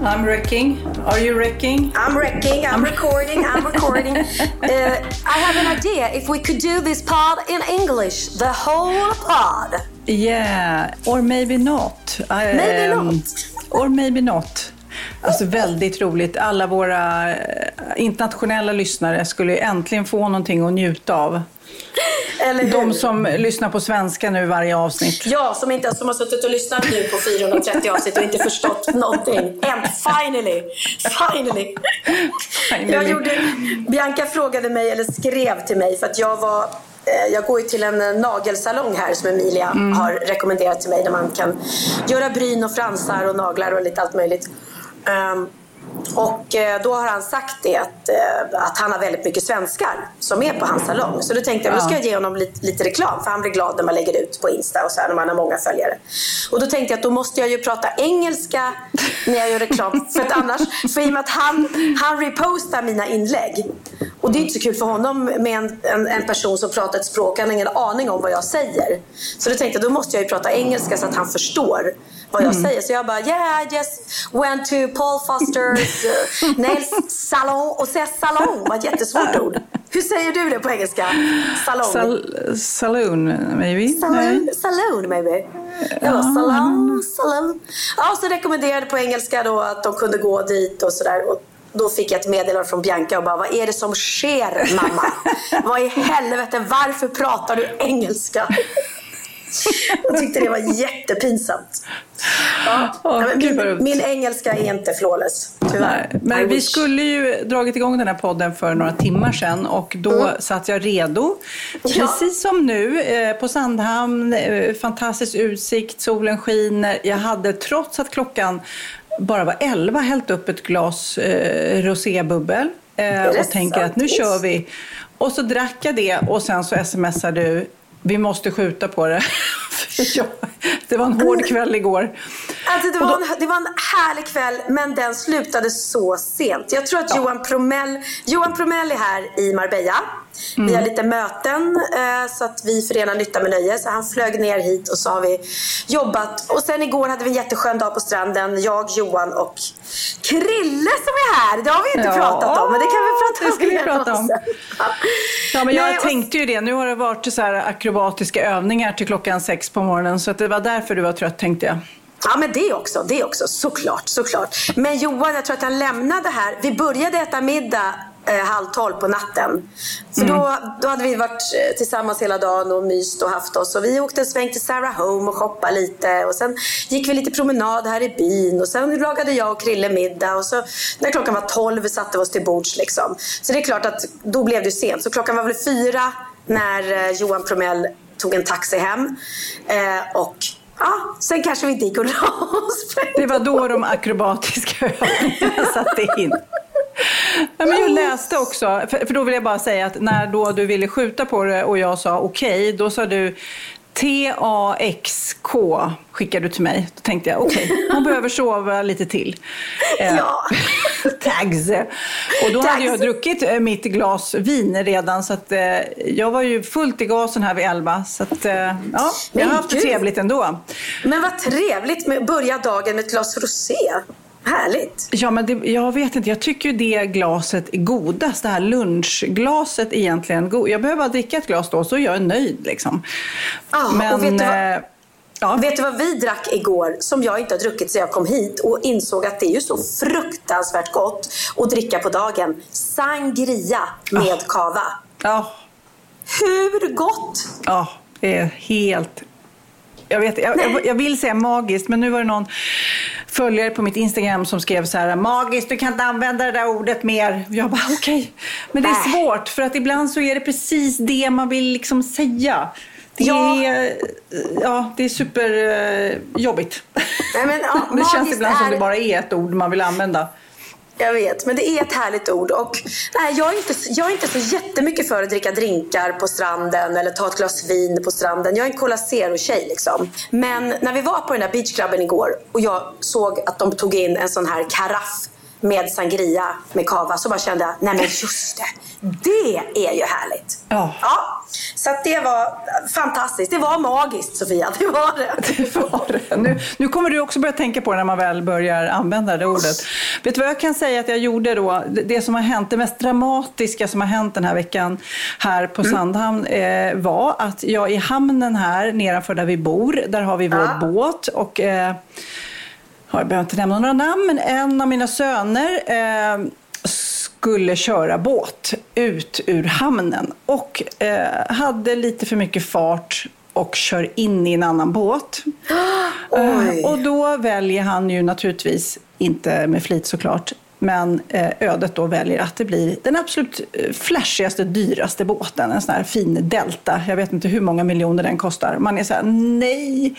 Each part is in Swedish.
I'm wrecking. Are you wrecking? I'm wrecking, I'm recording, I'm recording. Uh, I have an idea. If we could do this pod in English, the whole pod. Yeah, or maybe not. I, Maybe um, not. Or maybe not. Alltså väldigt roligt. Alla våra eh, internationella lyssnare skulle äntligen få någonting att njuta av. Eller hur? De som lyssnar på svenska nu varje avsnitt. Ja, som, inte, som har suttit och lyssnat nu på 430 avsnitt och inte förstått någonting. And finally! Finally! Finally. Jag gjorde, Bianca frågade mig, eller skrev till mig, för att jag var eh, jag går ju till en eh, nagelsalong här som Emilia har rekommenderat till mig där man kan göra bryn och fransar och naglar och lite allt möjligt. Ehm, och eh, då har han sagt det att, eh, att han har väldigt mycket svenskar som är på hans salong. Så då tänkte jag, då ska jag ge honom lite, lite reklam för han blir glad när man lägger ut på Insta och så här, när man har många följare. Och då tänkte jag att då måste jag ju prata engelska när jag gör reklam. för att annars, för i och med att han, han repostar mina inlägg. Och det är inte så kul för honom med en, en, en person som pratar ett språk, han har ingen aning om vad jag säger. Så då tänkte jag, då måste jag ju prata engelska så att han förstår vad jag säger. Så jag bara, yeah I just went to Paul Fosters uh, nails salon. Och säga salon var ett jättesvårt ord. Hur säger du det på engelska? Salong? Sal- saloon, maybe? Saloon, maybe. Jag bara, salon, salon. Ja, så rekommenderade på engelska då att de kunde gå dit och sådär. Och då fick jag ett meddelande från Bianca och bara, vad är det som sker mamma? vad i helvete, varför pratar du engelska? Jag tyckte det var jättepinsamt. Ja, roligt. min, min engelska är inte flawless, tyvärr. Nej, men I vi wish. skulle ju dragit igång den här podden för några timmar sedan och då satt jag redo. Ja. Precis som nu eh, på Sandhamn, eh, fantastisk utsikt, solen skiner. Jag hade trots att klockan bara var 11 hällt upp ett glas eh, rosébubbel eh, och tänker att nu kör vi. Och så drack jag det och sen så smsar du vi måste skjuta på det. Det var en hård kväll igår. Alltså det, var en, det var en härlig kväll, men den slutade så sent. Jag tror att Johan, Promell, Johan Promell är här i Marbella. Vi har lite möten eh, så att vi förenar nytta med nöje. Så han flög ner hit och så har vi jobbat. Och sen igår hade vi en jätteskön dag på stranden. Jag, Johan och Krille som är här. Det har vi inte Ja, pratat om, men det kan vi prata det om. ska vi prata om. Ja, men jag Nej, tänkte ju det. Nu har det varit så här akrobatiska övningar till klockan sex på morgonen. Så att det var därför du var trött tänkte jag. Ja, men det också. Det också. Såklart, såklart. Men Johan, jag tror att han lämnade här. Vi började äta middag eh, halv tolv på natten. För då, då hade vi varit eh, tillsammans hela dagen och myst och haft oss. Och vi åkte en sväng till Sarah Home och shoppade lite. Och sen gick vi lite promenad här i byn. Och sen lagade jag och Krille middag. Och så när klockan var tolv satte vi oss till bords liksom. Så det är klart att då blev det sent. Så klockan var väl fyra när eh, Johan Promell tog en taxi hem. Eh, och Ja, sen kanske vi inte gick och la oss. Det var då de akrobatiska övningarna satte in. Ja, men jag läste också, för, för då vill jag bara säga att när då du ville skjuta på det och jag sa okej, då sa du T-A-X-K skickade du till mig. Då tänkte jag okej, hon behöver sova lite till. Eh, Ja. Tags. Och då hade Tags. jag druckit eh, mitt glas vin redan så att eh, jag var ju fullt i gasen här vid elva. Så att eh, ja, jag har haft det trevligt ändå. Men vad trevligt med att börja dagen med ett glas rosé. Härligt. Ja, men det, jag vet inte. Jag tycker ju det glaset är godast. Det här lunchglaset egentligen. Jag behöver bara dricka ett glas då, så är jag nöjd. Liksom. Ah, men, och vet du vad? eh, ja. Vet du vad vi drack igår som jag inte har druckit sedan jag kom hit och insåg att det är ju så fruktansvärt gott att dricka på dagen? Sangria med kava. Ja, Hur gott? ja, det är helt... Jag, vet, jag, jag, vill säga magiskt, men nu var det någon följare på mitt Instagram som skrev så här magiskt, du kan inte använda det där ordet mer. Jag bara okej, men det är svårt för att ibland så är det precis det man vill liksom säga. Det Ja. är, ja, det är superjobbigt. Nej, men, ja, det känns ibland som är- det bara är ett ord man vill använda. Jag vet, men det är ett härligt ord. Och, nej, jag, är inte, jag är inte så jättemycket för att dricka drinkar på stranden eller ta ett glas vin på stranden. Jag är en Cola Zero-tjej. Liksom. Men när vi var på den där beachklubben igår och jag såg att de tog in en sån här karaff med sangria med kava så bara kände jag, nej men just det, det är ju härligt. Ja. ja så det var fantastiskt. Det var magiskt Sofia, det var det. Det var det. Nu, nu kommer du också börja tänka på det när man väl börjar använda det ordet. Vet du vad jag kan säga att jag gjorde då? Det, som har hänt, det mest dramatiska som har hänt den här veckan här på Sandhamn eh, var att jag i hamnen här nedanför där vi bor, där har vi vår Ja. båt och eh, jag behöver inte nämna några namn, men en av mina söner eh, skulle köra båt ut ur hamnen och eh, hade lite för mycket fart och kör in i en annan båt. Eh, och då väljer han ju naturligtvis, inte med flit såklart, men eh, ödet då väljer att det blir den absolut eh, flashigaste, dyraste båten. En sån här fin Delta. Jag vet inte hur många miljoner den kostar. Man är så här, nej.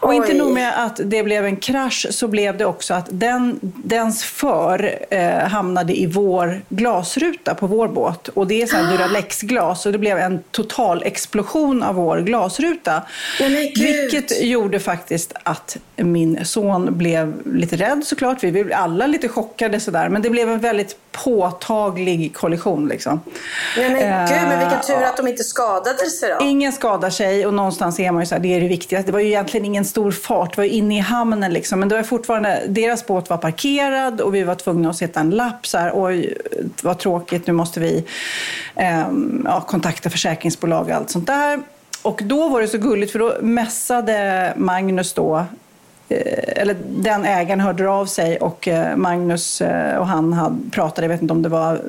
Och Oj. inte nog med att det blev en krasch så blev det också att den, dens för eh, hamnade i vår glasruta på vår båt. Och det är sån här Duralex-glas och det blev en total explosion av vår glasruta. Gud. Vilket gjorde faktiskt att min son blev lite rädd såklart. Vi blev alla lite chockade sådär. Men det blev en väldigt påtaglig kollision liksom. Nej, men gud, men vilken tur Eh, att de inte skadade sig då. Ingen skadar sig och någonstans är man ju så här, det är det viktigaste. Det var ju egentligen ingen stor fart, det var ju inne i hamnen liksom. Men det var fortfarande, deras båt var parkerad och vi var tvungna att sätta en lapp så här, oj vad tråkigt, nu måste vi ehm, ja, kontakta försäkringsbolag och allt sånt där. Och då var det så gulligt för då mässade Magnus då eh, Eh, eller den ägaren hörde av sig och eh, Magnus eh, och han hade, pratade, jag vet inte om det var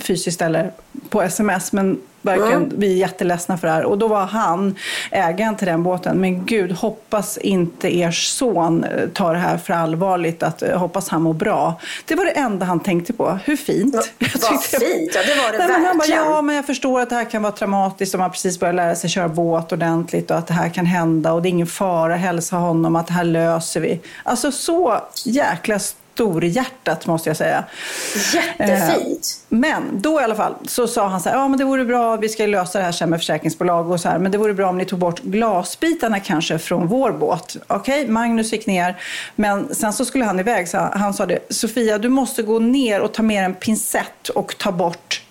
fysiskt eller på sms, men verkligen, vi är jätteledsen för det här. Och då var han ägaren till den båten. Men gud, hoppas inte er son eh, tar det här för allvarligt. Att, eh, hoppas han mår bra. Det var det enda han tänkte på. Hur fint? Jag vad fint, ja, det var det Nej, men han bara, verkligen. ja, men jag förstår att det här kan vara traumatiskt om man precis börjar lära sig köra båt ordentligt och att det här kan hända och det är ingen fara. Hälsa honom att det här löser vi. Alltså så jäkla stor i hjärtat måste jag säga. Jättefint. Men då i alla fall så sa han så här, ja men det vore bra, vi ska lösa det här sen med försäkringsbolag och så här, men det vore bra om ni tog bort glasbitarna kanske från vår båt. Okej, Magnus gick ner, men sen så skulle han iväg, så han sa det, Sofia du måste gå ner och ta med en pincett och ta bort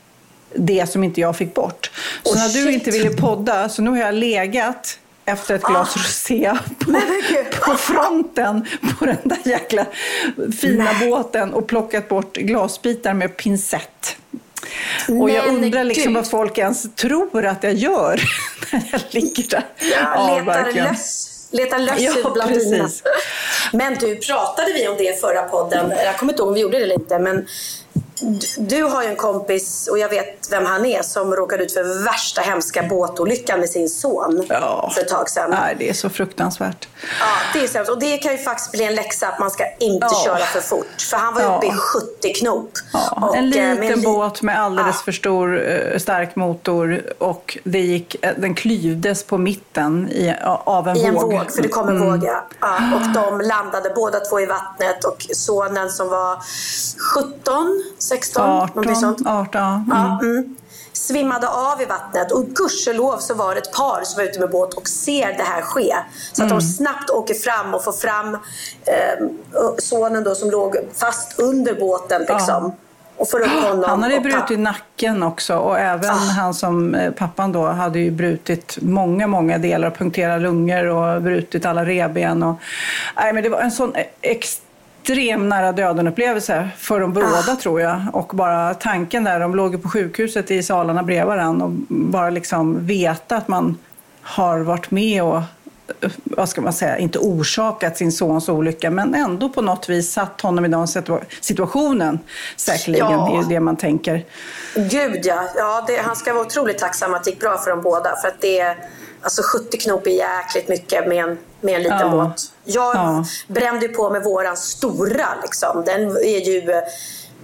det som inte jag fick bort. Så Åh, när du shit. inte ville podda, så nu har jag legat efter ett glas rosé på, Nej, på fronten på den där jäkla fina Nej. båten och plockat bort glasbitar med pincett. Och jag undrar liksom vad folk ens tror att jag gör när jag ligger där. Ja, letar löss. Letar löss Ja, bland dina. precis. Men du, pratade vi om det i förra podden? Jag kommer inte ihåg om vi gjorde det eller inte. Men du, har ju en kompis, och jag vet vem han är, som råkade ut för värsta hemska båtolyckan med sin son Ja. för ett tag sedan. Nej, det är så fruktansvärt. Ja, det är sämst. Och det kan ju faktiskt bli en läxa att man ska inte Ja. köra för fort. För han var Ja. uppe i 70 knop. Ja, Och, en eh, med liten li- båt med alldeles för stor eh, stark motor och det gick, eh, den klyvdes på mitten i, av en I en våg. våg, för det kom en Mm. våg ja. Och de landade båda två i vattnet och sonen som var 17, 16, 18, någonting sånt. 18. Mm. Ja, mm. Svimmade av i vattnet och gudskelov så var det ett par som var ute med båt och ser det här ske. Så att Mm. de snabbt åker fram och får fram eh, sonen då som låg fast under båten liksom. Och får upp honom. Han hade och brutit nacken också och även Ah. han som, eh, pappan då, hade ju brutit många, många delar, punkterat lungor och brutit alla revben. Och, nej, men det var en sån extrem extrem nära döden-upplevelse för de båda Ah. tror jag. Och bara tanken där, de låg på sjukhuset i salarna bredvid varandra och bara liksom veta att man har varit med och vad ska man säga, inte orsakat sin sons olycka men ändå på något vis satt honom i den situa- situationen säkerligen, Ja. är ju det man tänker. Gud ja, ja det, han ska vara otroligt tacksam att det gick bra för dem båda. För att det är, alltså 70 knop är jäkligt mycket med en, med en liten Ja. båt. Jag Ja. brände på med våran stora liksom. Den är ju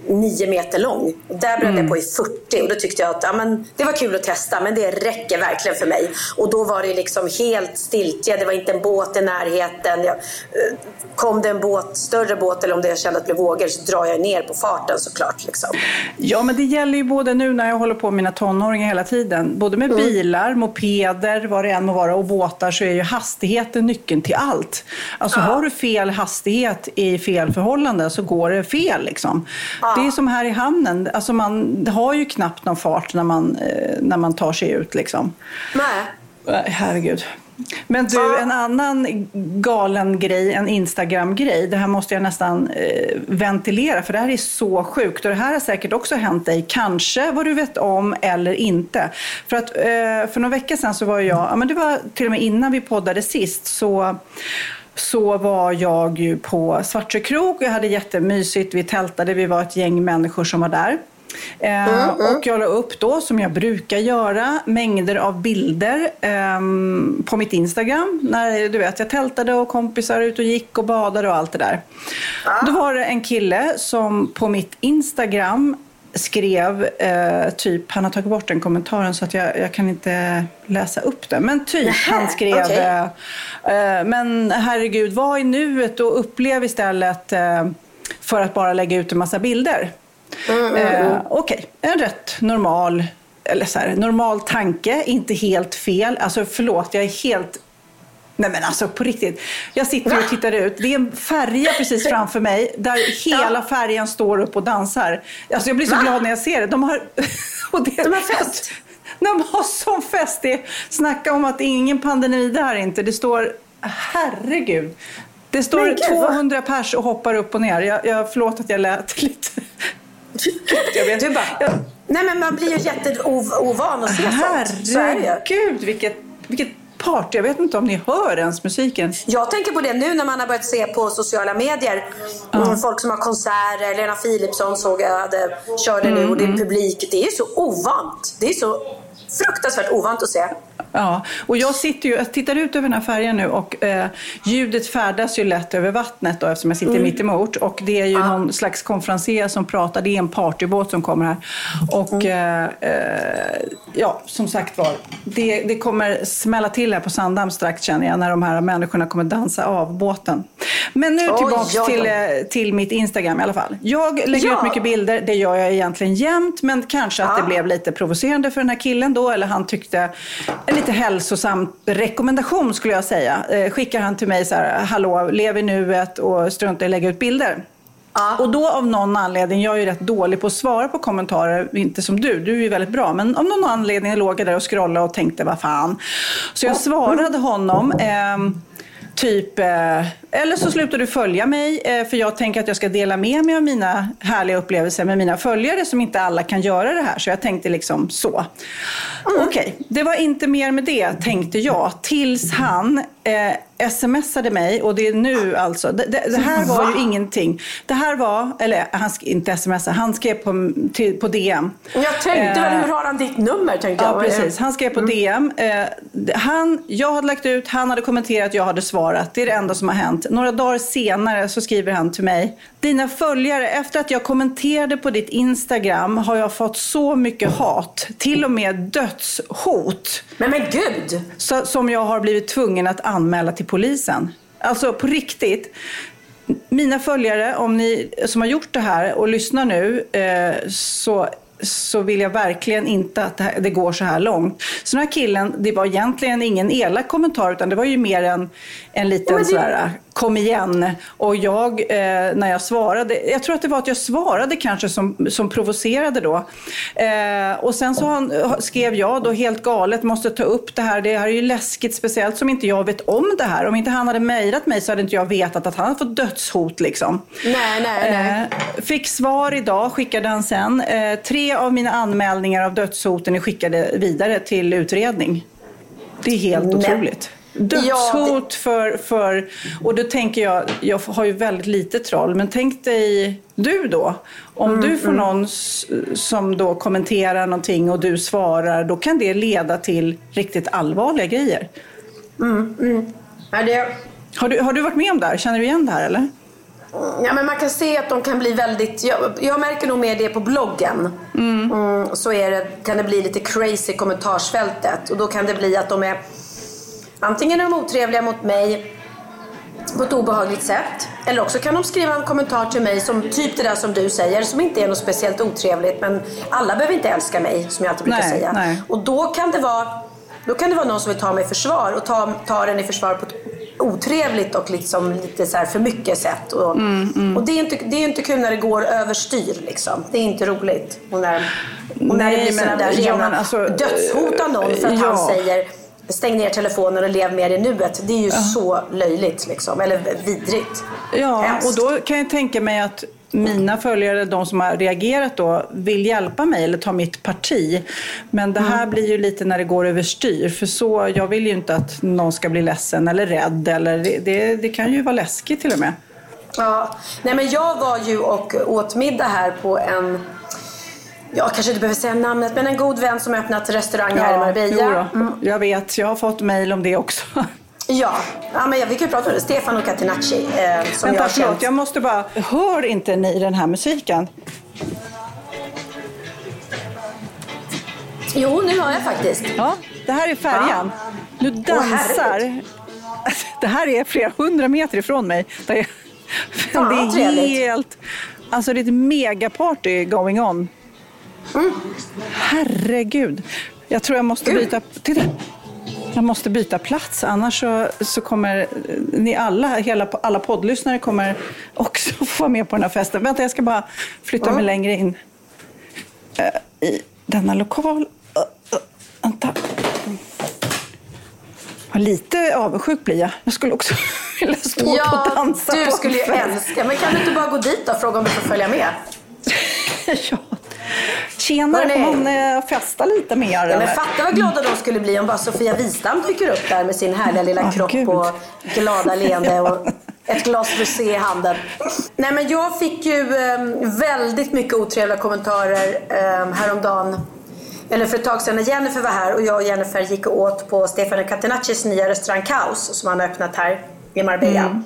nio meter lång. Där brände Mm. jag på i 40 och då tyckte jag att ja, men, det var kul att testa men det räcker verkligen för mig. Och då var det liksom helt stiltje, det var inte en båt i närheten. Jag, eh, kom det en båt, större båt eller om det jag kände att det blev vågor så drar jag ner på farten såklart. Liksom. Ja, men det gäller ju både nu när jag håller på med mina tonåringar hela tiden. Både med bilar, mopeder, vad det än må vara och båtar så är ju hastigheten nyckeln till allt. Alltså har du fel hastighet i fel förhållande så går det fel liksom. Det är som här i hamnen. Alltså man har ju knappt någon fart när man, eh, när man tar sig ut liksom. Nej. Nej, Herregud. Men du, en annan galen grej, en Instagram-grej. Det här måste jag nästan eh, ventilera för det här är så sjukt. Och det här har säkert också hänt dig. Kanske vad du vet om eller inte. För att eh, för några veckor sedan så var jag, ja men det var till och med innan vi poddade sist, så så var jag ju på Svartsjö krog. Jag hade jättemysigt. Vi tältade. Vi var ett gäng människor som var där. Eh, Och jag la upp då, som jag brukar göra, mängder av bilder ehm, på mitt Instagram. När du vet, jag tältade och kompisar ut och gick och badade och allt det där. Då var det en kille som på mitt Instagram skrev eh, typ, han har tagit bort den kommentaren så att jag, jag kan inte läsa upp den. Men typ, Nähä, han skrev okej. eh, eh, men herregud, var i nuet och upplev istället eh, för att bara lägga ut en massa bilder. Eh, Okej, en rätt normal, eller så här, normal tanke, inte helt fel. Alltså förlåt, jag är helt Nej men alltså på riktigt. Jag sitter och tittar ut. Det är en färja precis framför mig där hela färjan står upp och dansar. Alltså jag blir så Va? glad när jag ser det. De har, och det, De har fest? De har sån fest. Det, snacka om att det är ingen pandemi där inte. Det står, herregud. Det står gud, vad- 200 pers och hoppar upp och ner. Jag, jag, förlåt att jag lät lite... Jag vet. Du bara, Jag- nej men man blir ju jätteovan att se sånt. Herregud, vilket, vilket party. Jag vet inte om ni hör ens musiken. Jag tänker på det nu när man har börjat se på sociala medier. Mm, folk som har konserter. Lena Philipsson såg jag hade, körde nu och det är publik. Det är så ovant. Det är så fruktansvärt ovant att se. Ja, och jag sitter ju, jag tittar ut över den här färjan nu och eh, ljudet färdas ju lätt över vattnet då, eftersom jag sitter Mm. mitt emot. Och det är ju någon slags konferenser som pratar, det är en partybåt som kommer här. Och Mm. eh, eh, ja, som sagt var, det, det kommer smälla till här på Sandhamn strax känner jag, när de här människorna kommer dansa av båten. Men nu tillbaks oj. till, eh, till mitt Instagram i alla fall. Jag lägger Ja. ut mycket bilder, det gör jag egentligen jämt, men kanske att det Ja. blev lite provocerande för den här killen då, eller han tyckte en lite hälsosam rekommendation skulle jag säga. Eh, skickar han till mig så här, hallå, lev i nuet och strunta i att lägga ut bilder. Ja. Och då av någon anledning, jag är ju rätt dålig på att svara på kommentarer, inte som du, du är ju väldigt bra, men av någon anledning låg jag där och scrollade och tänkte, vad fan. Så jag svarade honom, ehm, Typ, eh, eller så slutar du följa mig eh, för jag tänker att jag ska dela med mig av mina härliga upplevelser med mina följare som inte alla kan göra det här. Så jag tänkte liksom så. Okej, det var inte mer med det tänkte jag. Tills han eh, smsade mig och det är nu alltså. Det, det, det här var ju ingenting. Det här var, eller han sk- inte smsa, han skrev på, till, på DM. Jag tänkte väl, Eh, hur har han ditt nummer? Tänkte Ja, jag. precis. Han skrev på DM. Eh, han, jag hade lagt ut, han hade kommenterat, jag hade svarat. Det är det enda som har hänt. Några dagar senare så skriver han till mig. Dina följare, efter att jag kommenterade på ditt Instagram har jag fått så mycket hat. Till och med dödshot. Men men gud! Så, som jag har blivit tvungen att anmäla till polisen. Alltså på riktigt. Mina följare, om ni som har gjort det här och lyssnar nu, eh, så, så vill jag verkligen inte att det, här, det går så här långt. Så den här killen, det var egentligen ingen elak kommentar, utan det var ju mer en, en liten Men det- sådär kom igen. Och jag, eh, när jag svarade, jag tror att det var att jag svarade kanske som, som provocerade då. Eh, och sen så han, skrev jag då helt galet, måste ta upp det här. Det här är ju läskigt, speciellt som inte jag vet om det här. Om inte han hade mejlat mig så hade inte jag vetat att han hade fått dödshot liksom. Nej, nej, nej. Eh, fick svar idag, skickade han sen. Eh, tre av mina anmälningar av dödshoten är skickade vidare till utredning. Det är helt Nej. otroligt. Dödshot Ja, för, för... Och då tänker jag, jag har ju väldigt lite troll, men tänk dig du då. Om Mm, du får någon s- som då kommenterar någonting och du svarar, då kan det leda till riktigt allvarliga grejer. Ja, det, Har du, har du varit med om det här? Känner du igen det här eller? Ja, men man kan se att de kan bli väldigt... Jag, jag märker nog mer det på bloggen. Mm, så är det, kan det bli lite crazy i kommentarsfältet. Och då kan det bli att de är... Antingen är de otrevliga mot mig på ett obehagligt sätt. Eller också kan de skriva en kommentar till mig som typ det där som du säger, som inte är något speciellt otrevligt. Men alla behöver inte älska mig, som jag alltid brukar Nej, säga. nej. Och då kan det vara då kan det vara någon som vill ta mig i försvar och ta, ta den i försvar på ett otrevligt och liksom lite så här för mycket sätt. Och, Mm, och det, är inte, det är inte kul när det går överstyr. Liksom. Det är inte roligt. Och när, och när det Nej, blir sådana där rena alltså, dödshot av någon för att ja. han säger stäng ner telefonen och lev mer i nuet. Det är ju så löjligt liksom. Eller vidrigt. Ja, Hemskt. och då kan jag tänka mig att mina följare, de som har reagerat då, vill hjälpa mig eller ta mitt parti. Men det här blir ju lite när det går överstyr. För så, jag vill ju inte att någon ska bli ledsen eller rädd. Eller det, det, det kan ju vara läskigt till och med. Ja, nej men jag var ju och åt middag här på en jag kanske inte behöver säga namnet, men en god vän som öppnat restaurang här i Marbella. då. Jag vet, jag har fått mejl om det också. Ja, ja men vi kan ju prata om det. Stefano Catenacci, eh, som Vänta, jag förlåt, känt. jag måste bara... Hör inte ni den här musiken? Jo, nu hör jag faktiskt. Ja, det här är färjan. Nu dansar... det här är flera hundra meter ifrån mig. Det är, Fan, det är helt... Alltså det är ett megaparty going on. Mm. Herregud. Jag tror jag måste Gud. byta... Titta! Jag måste byta plats, annars så, så kommer ni alla, hela, alla poddlyssnare kommer också få vara med på den här festen. Vänta, jag ska bara flytta mig längre in eh, i denna lokal. Uh, uh, vänta. Vad lite avundsjuk blir jag. Jag skulle också vilja stå och Ja, dansa du skulle ju älska. Men kan du inte bara gå dit och fråga om du får följa med? ja. Tjenare, Hörrni. får man eh, festa lite mer? Ja, men eller? fatta vad glada de skulle bli om bara Sofia Wistam dyker upp där med sin härliga lilla Ah, kropp gud. och glada leende och ett glas rosé i handen. Nej men jag fick ju eh, väldigt mycket otrevliga kommentarer eh, häromdagen. Eller för ett tag sedan när Jennifer var här och jag och Jennifer gick och åt på Stefano Catenaccis nya restaurang Kaos som han har öppnat här i Marbella.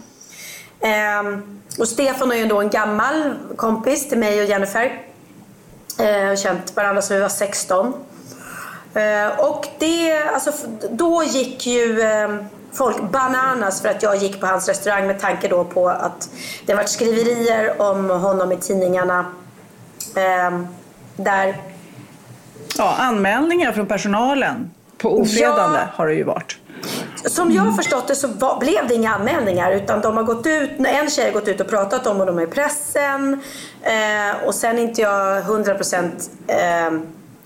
Ehm, och Stefan är ju ändå en gammal kompis till mig och Jennifer. Eh, känt varandra sedan vi var 16. Eh, och det, alltså, då gick ju eh, folk bananas för att jag gick på hans restaurang med tanke då på att det varit skriverier om honom i tidningarna. Eh, där Ja, anmälningar från personalen på ofredande Ja. har det ju varit. Som jag har förstått det så var, blev det inga anmälningar utan de har gått ut, en tjej har gått ut och pratat om honom i pressen eh, och sen inte jag 100 procent eh,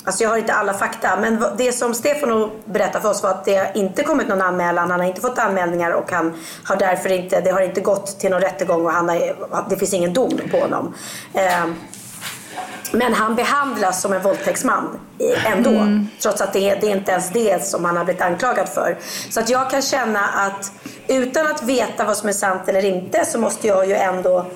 Alltså jag har inte alla fakta men det som Stefano berättade för oss var att det inte kommit någon anmälan, han har inte fått anmälningar och han har därför inte, det har inte gått till någon rättegång och han har, det finns ingen dom på honom. Eh, men han behandlas som en våldtäktsman ändå. Trots att det, det är inte ens det som han har blivit anklagad för. Så att jag kan känna att utan att veta vad som är sant eller inte så måste jag ju ändå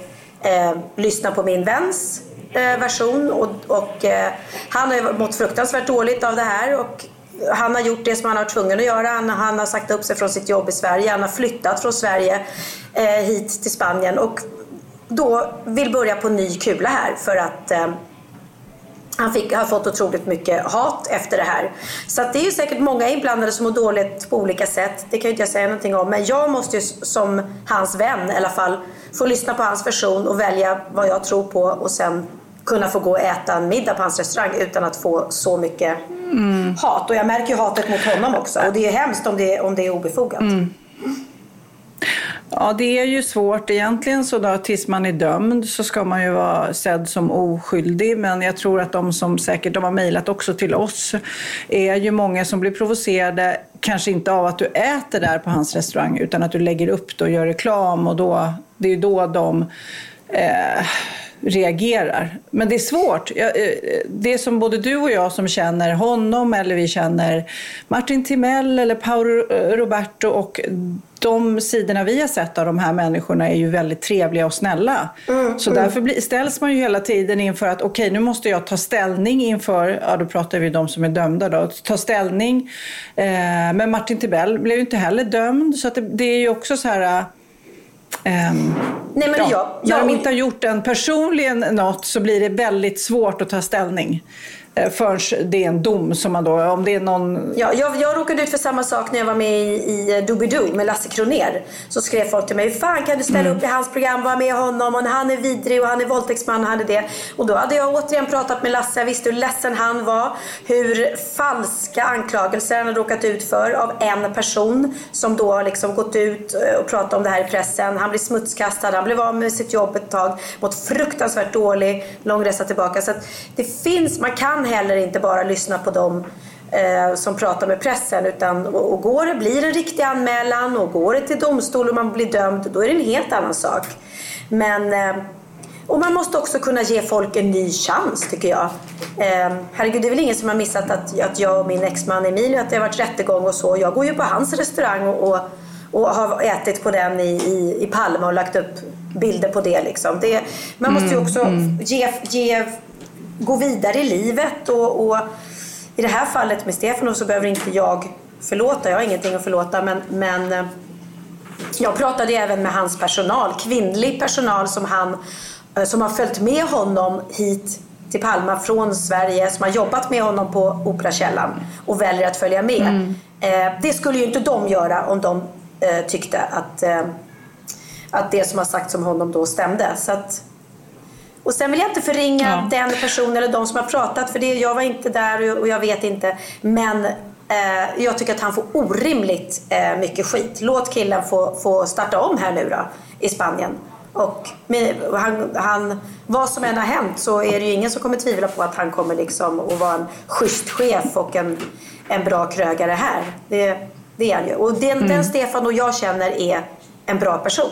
eh, lyssna på min väns eh, version. Och, och, eh, han har ju mått fruktansvärt dåligt av det här. Och han har gjort det som han har varit tvungen att göra. Han, han har sagt upp sig från sitt jobb i Sverige. Han har flyttat från Sverige eh, hit till Spanien. Och då vill börja på ny kula här för att eh, han fick, har fått otroligt mycket hat efter det här. Så det är säkert många inblandade som mår dåligt på olika sätt. Det kan ju inte jag säga någonting om. Men jag måste ju som hans vän i alla fall få lyssna på hans version och välja vad jag tror på och sen kunna få gå och äta en middag på hans restaurang utan att få så mycket hat. Och jag märker ju hatet mot honom också. Och det är hemskt om det, om det är obefogat. Ja, det är ju svårt. Egentligen så då, tills man är dömd så ska man ju vara sedd som oskyldig. Men jag tror att de som säkert, de har mejlat också till oss, är ju många som blir provocerade, kanske inte av att du äter där på hans restaurang, utan att du lägger upp det och gör reklam och då, det är ju då de eh, reagerar. Men det är svårt. Eh, det som både du och jag som känner honom eller vi känner Martin Timell eller Paolo Roberto och de sidorna vi har sett av de här människorna är ju väldigt trevliga och snälla. Mm, så mm. därför ställs man ju hela tiden inför att okej, okay, nu måste jag ta ställning inför, ja då pratar vi om de som är dömda då, ta ställning. Eh, men Martin Timell blev ju inte heller dömd, så det, det, är ju också så här Um, Nej, men ja, jag, jag, när de inte har gjort en personligen något så blir det väldigt svårt att ta ställning. Eh, förrän det är en dom som man då, om det är någon... Ja, jag, jag råkade ut för samma sak när jag var med i, i Doobidoo med Lasse Kroner. Så skrev folk till mig, fan kan du ställa mm. upp i hans program, vara med honom och han är vidrig och han är våldtäktsman och han är det. Och då hade jag återigen pratat med Lasse, jag visste hur ledsen han var, hur falska anklagelser han hade råkat ut för av en person som då har liksom gått ut eh, och pratat om det här i pressen. Han blev smutskastad, han blev av med sitt jobb ett tag, mått fruktansvärt dålig, lång resa tillbaka. Så det finns, man kan kan heller inte bara lyssna på dem eh, som pratar med pressen. Utan, och, och går det, blir en riktig anmälan och går det till domstol och man blir dömd, då är det en helt annan sak. Men, eh, och man måste också kunna ge folk en ny chans tycker jag. Eh, herregud, det är väl ingen som har missat att, att jag och min exman Emilio, att det har varit rättegång och så. Jag går ju på hans restaurang och, och, och har ätit på den i, i, i Palma och lagt upp bilder på det. Liksom. det man måste ju mm, också mm. ge, ge gå vidare i livet. Och, och, I det här fallet med Stefano så behöver inte jag förlåta. Jag har ingenting att förlåta. Men, men eh, jag pratade även med hans personal, kvinnlig personal som, han, eh, som har följt med honom hit till Palma från Sverige som har jobbat med honom på Operakällan och väljer att följa med. Mm. Eh, det skulle ju inte de göra om de tyckte att, att det som har sagts om honom då stämde. Så att, och sen vill jag inte förringa ja. den personen eller de som har pratat för det, jag var inte där och jag vet inte. Men eh, jag tycker att han får orimligt eh, mycket skit. Låt killen få, få starta om här nu då i Spanien. Och han, han, vad som än har hänt så är det ju ingen som kommer tvivla på att han kommer liksom att vara en schysst chef och en, en bra krögare här. Det, det är han ju. Och den, mm. den Stefan och jag känner är en bra person.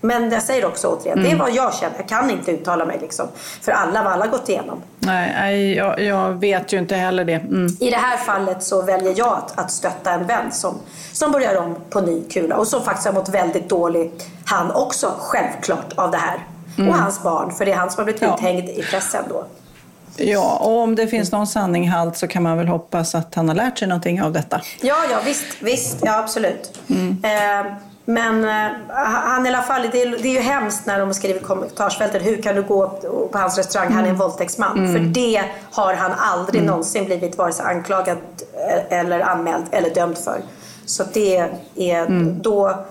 Men jag säger också återigen, mm. det är mm. vad jag känner. Jag kan inte uttala mig liksom, för alla vad alla gått igenom. Nej, jag, jag vet ju inte heller det. Mm. I det här fallet så väljer jag att, att stötta en vän som, som börjar om på ny kula och som faktiskt har mått väldigt dåligt, han också, självklart, av det här. Mm. Och hans barn, för det är han som har blivit ja. uthängd i pressen då. Ja, och om det finns någon sanning halt så kan man väl hoppas att han har lärt sig någonting av detta. Ja, ja visst, visst ja, absolut. Mm. Eh, men uh, han i alla fall, det är, det är ju hemskt när de skriver i kommentarsfältet, hur kan du gå på hans restaurang, mm. han är en mm. våldtäktsman. Mm. För det har han aldrig mm. någonsin blivit vare sig anklagad eh, eller anmäld eller dömd för. Så det är mm. då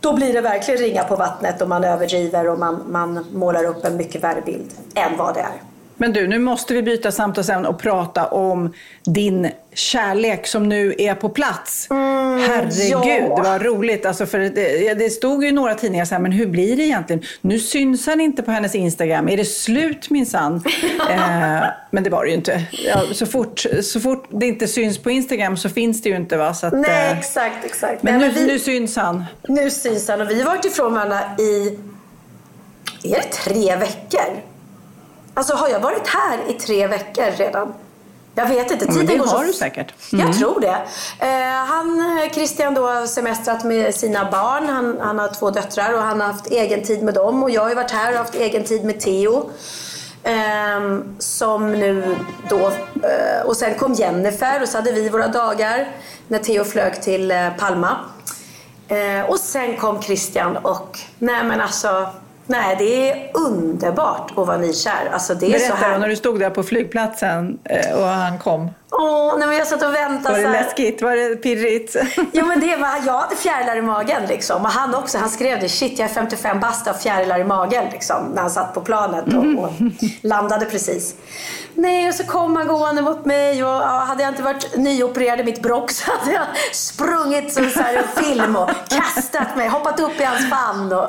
då blir det verkligen ringa på vattnet och man överdriver och man, man målar upp en mycket värre bild än vad det är. Men du, nu måste vi byta samtalsämne och prata om din kärlek som nu är på plats. Mm, Herregud, ja. vad roligt. Alltså för det, det stod ju i några tidningar så här, men hur blir det egentligen? Nu syns han inte på hennes Instagram. Är det slut minsann? eh, men det var det ju inte. Ja, så, fort, så fort det inte syns på Instagram så finns det ju inte. Va? Så att, Nej, eh, exakt, exakt. Men, Nej, nu, men vi, nu syns han. Nu syns han och vi har varit ifrån varandra i, är det tre veckor? Alltså har jag varit här i tre veckor redan? Jag vet inte. Tiden det går har så... du säkert. Mm. Jag tror det. Eh, han, Christian då har semestrat med sina barn. Han, han, har två döttrar och han har haft egen tid med dem. Och jag har varit här och haft egen tid med Theo. Eh, som nu då... Eh, och sen kom Jennifer och så hade vi våra dagar när Theo flög till eh, Palma. Eh, och sen kom Christian och... Nej men alltså Nej, det är underbart att vara nykär. Alltså, det är Berätta så här... när du stod där på flygplatsen eh, och han kom. Åh, nej, men jag satt och väntade. Var det läskigt? Var det pirrigt? Jo, men det var, jag hade fjärilar i magen. Liksom. Och han också. Han skrev det. Shit, jag är 55 bast och fjärilar i magen. Liksom, när han satt på planet och, och landade precis. Nej, och så kom han gående mot mig och hade jag inte varit nyopererad i mitt brock så hade jag sprungit som så här en film och kastat mig, hoppat upp i hans famn och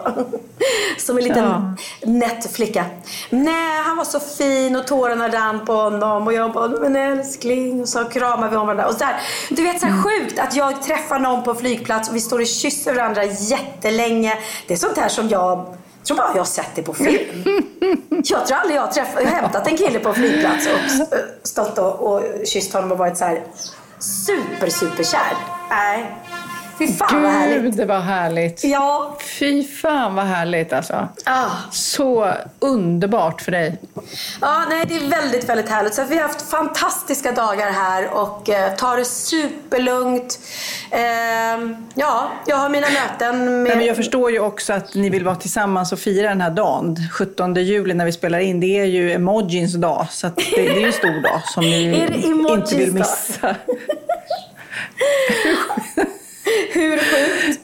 som en liten ja. nätt flicka. Nej, han var så fin och tårarna rann på honom och jag bara, men älskling, och så kramade vi om varandra. Och så där. Du vet, så här mm. sjukt att jag träffar någon på flygplats och vi står och kysser varandra jättelänge. Det är sånt här som jag jag tror bara jag har sett det på film. Jag tror aldrig jag har träffat, hämtat en kille på en flygplats och stått och, och kysst honom och varit så här super, super kär. Nej, Fy fan Gud, vad härligt. Det var härligt. Ja. Fy fan vad härligt alltså. Ah. Så underbart för dig. Ja, nej, det är väldigt, väldigt härligt. Så vi har haft fantastiska dagar här och eh, tar det superlugnt. Eh, ja, jag har mina möten med... men jag förstår ju också att ni vill vara tillsammans och fira den här dagen. 17 juli när vi spelar in. Det är ju emojins dag. Så det, det, är ju en stor dag som ni inte vill missa.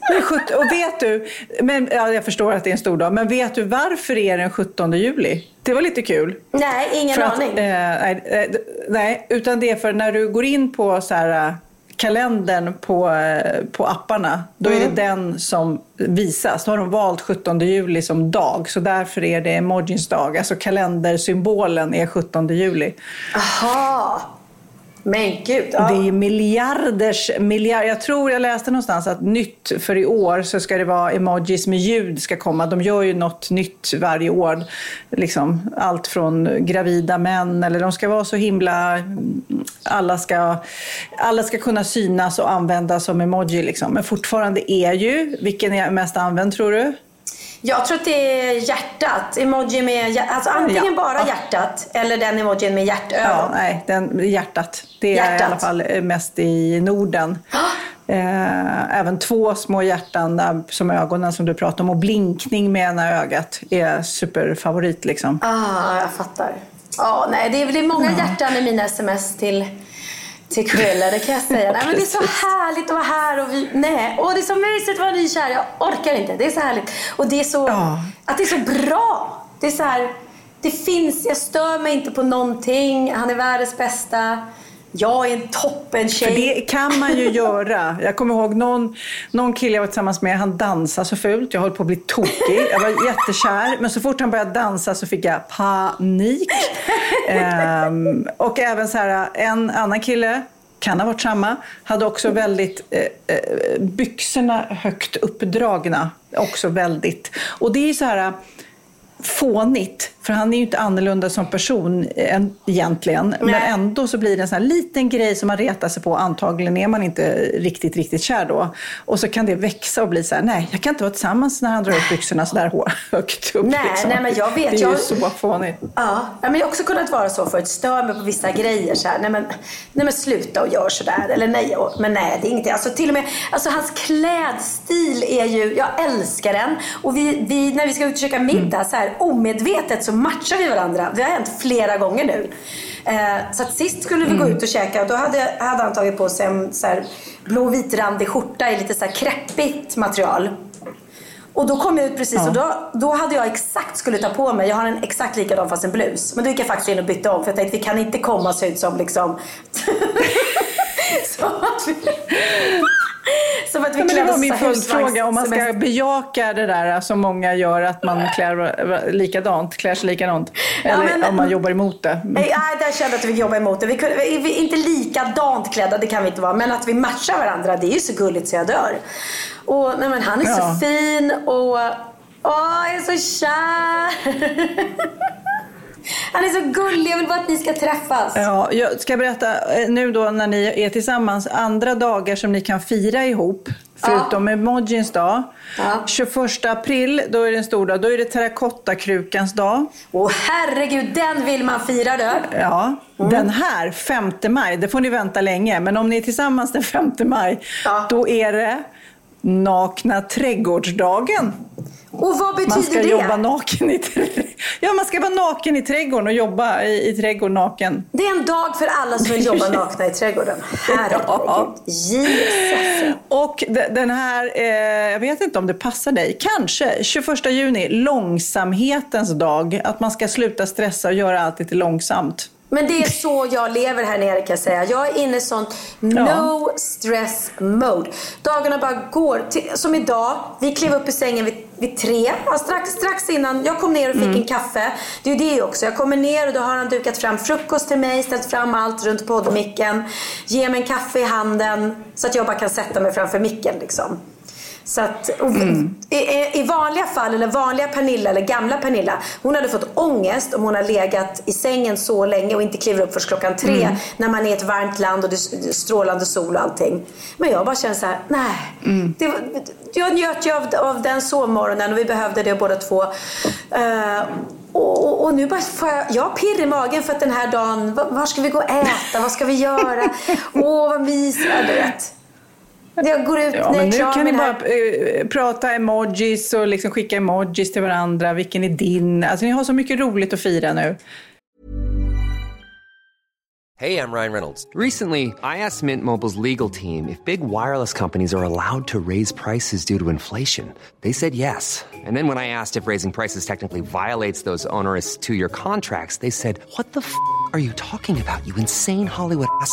Hur sjukt? Och vet du, men, ja, jag förstår att det är en stor dag, men vet du varför det är den 17 juli? Det var lite kul. Nej, ingen att, aning. Eh, nej, eh, nej, utan det är för när du går in på så här, eh, kalendern på, eh, på apparna, då mm. är det mm. den som visas. Då har de valt 17 juli som dag, så därför är det emojins dag. Alltså kalendersymbolen är 17 juli. Aha! Men gud. Ja. Det är miljarders, miljarder. jag tror jag läste någonstans att nytt för i år så ska det vara emojis med ljud ska komma. De gör ju något nytt varje år. Liksom, allt från gravida män, eller de ska vara så himla... Alla ska, alla ska kunna synas och användas som emoji. Liksom. Men fortfarande är ju, vilken är mest använd tror du? Jag tror att det är hjärtat. Emoji med alltså antingen ja. bara hjärtat eller den emojin med hjärtögon. Ja, nej, den, hjärtat. Det hjärtat. är i alla fall mest i Norden. Eh, även två små hjärtan där, som ögonen som du pratade om och blinkning med ena ögat är superfavorit. Liksom. Ah, jag fattar. Ah, nej, det, är, det är många hjärtan i mina sms till till Cruella, det kan jag säga. Nej, men det är så härligt att vara här och vi, nej. Och det är så mysigt att vara nykär. Jag orkar inte. Det är så härligt. Och det är så, ja. att det är så bra. Det är så här, det finns, jag stör mig inte på någonting. Han är världens bästa jag är en toppen tjej. För det kan man ju göra. Jag kommer ihåg någon, någon kille jag var tillsammans med, han dansade så fult. Jag höll på att bli tokig. Jag var jättekär. Men så fort han började dansa så fick jag panik. um, och även så här, en annan kille, kan ha varit samma, hade också väldigt eh, eh byxorna högt uppdragna. Också väldigt. Och det är så här fånigt, för han är ju inte annorlunda som person egentligen. Nej. Men ändå så blir det en sån här liten grej som man retar sig på. Antagligen är man inte riktigt, riktigt kär då. Och så kan det växa och bli så här, nej, jag kan inte vara tillsammans när han drar upp byxorna så där högt upp. Nej, liksom. nej men jag vet. Det är jag... ju så fånigt. Ja, men jag har också kunnat vara så förut. Stör mig på vissa grejer. Så här, nej, men, nej men sluta och gör sådär. Eller nej, och, men nej, det är ingenting. Alltså till och med, alltså hans klädstil är ju, jag älskar den. Och vi, vi när vi ska ut och käka middag, så här, omedvetet så matchar vi varandra. Det har hänt flera gånger nu. Eh, så sist skulle vi mm. gå ut och käka och då hade, hade han tagit på sig en så här, blå vitrandig skjorta i lite så här kreppigt material. Och då kom jag ut precis ja. och då, då hade jag exakt skulle ta på mig, jag har en exakt likadan fast en blus. Men då gick jag faktiskt in och bytte om för jag tänkte vi kan inte komma och se ut som liksom... så att vi... Som att vi ja, men det var min följdfråga, om man ska bejaka det där som många gör, att man klär likadant, klär sig likadant. Eller ja, men, om man jobbar emot det. Nej, där kände jag att vi jobbar emot det. Vi, kunde, vi, inte likadant klädda, det kan vi inte vara. Men att vi matchar varandra, det är ju så gulligt så jag dör. Och nej, men han är ja. så fin och åh, jag är så kär. Han är så gullig. Jag vill bara att ni ska träffas. Ja, jag ska berätta eh, nu då när ni är tillsammans, andra dagar som ni kan fira ihop. Förutom ja. emojins dag. Ja. 21 april, då är det en stor dag. Då är det terrakottakrukans dag. Åh herregud, den vill man fira då. Ja. Mm. Den här, 5 maj, det får ni vänta länge. Men om ni är tillsammans den 5 maj, ja. då är det nakna trädgårdsdagen. Och vad betyder det? Man ska det? jobba naken i Ja, man ska vara naken i trädgården och jobba i, i trädgården naken. Det är en dag för alla som vill jobba nakna i trädgården. Herregud. Ja. Jesus. Och den här, eh, jag vet inte om det passar dig, kanske 21 juni, långsamhetens dag. Att man ska sluta stressa och göra allt lite långsamt. Men det är så jag lever här nere kan jag säga. Jag är inne i sånt no stress mode. Dagarna bara går. Som idag, vi klev upp i sängen vid, vid tre. Ja, strax, strax innan jag kom ner och fick Mm. en kaffe. Det är ju det också. Jag kommer ner och då har han dukat fram frukost till mig, ställt fram allt runt poddmicken. Ger mig en kaffe i handen så att jag bara kan sätta mig framför micken liksom. Så att, och, i, i, vanliga fall, eller vanliga Pernilla eller gamla Pernilla, hon hade fått ångest om hon har legat i sängen så länge och inte kliver upp först klockan tre när man är i ett varmt land och det är strålande sol och allting. Men jag bara känner så här, nej. Det, var- jag njöt ju av, av den sovmorgonen och vi behövde det båda två. Eh, och, och, och nu bara får jag, jag har pirr i magen för att den här dagen, var, var ska vi gå och äta? Vad ska vi göra? Åh, vad mysigt. Ja, du vet. Jag går ut Ja, när men jag nu kan ni bara eh, prata emojis och liksom skicka emojis till varandra. Vilken är din? Alltså ni har så mycket roligt att fira nu. Hey, I'm Ryan Reynolds. Recently, I asked Mint Mobile's legal team if big wireless companies are allowed to raise prices due to inflation. They said yes. And then when I asked if raising prices technically violates those onerous two year contracts, they said, What the f are you talking about, you insane Hollywood ass?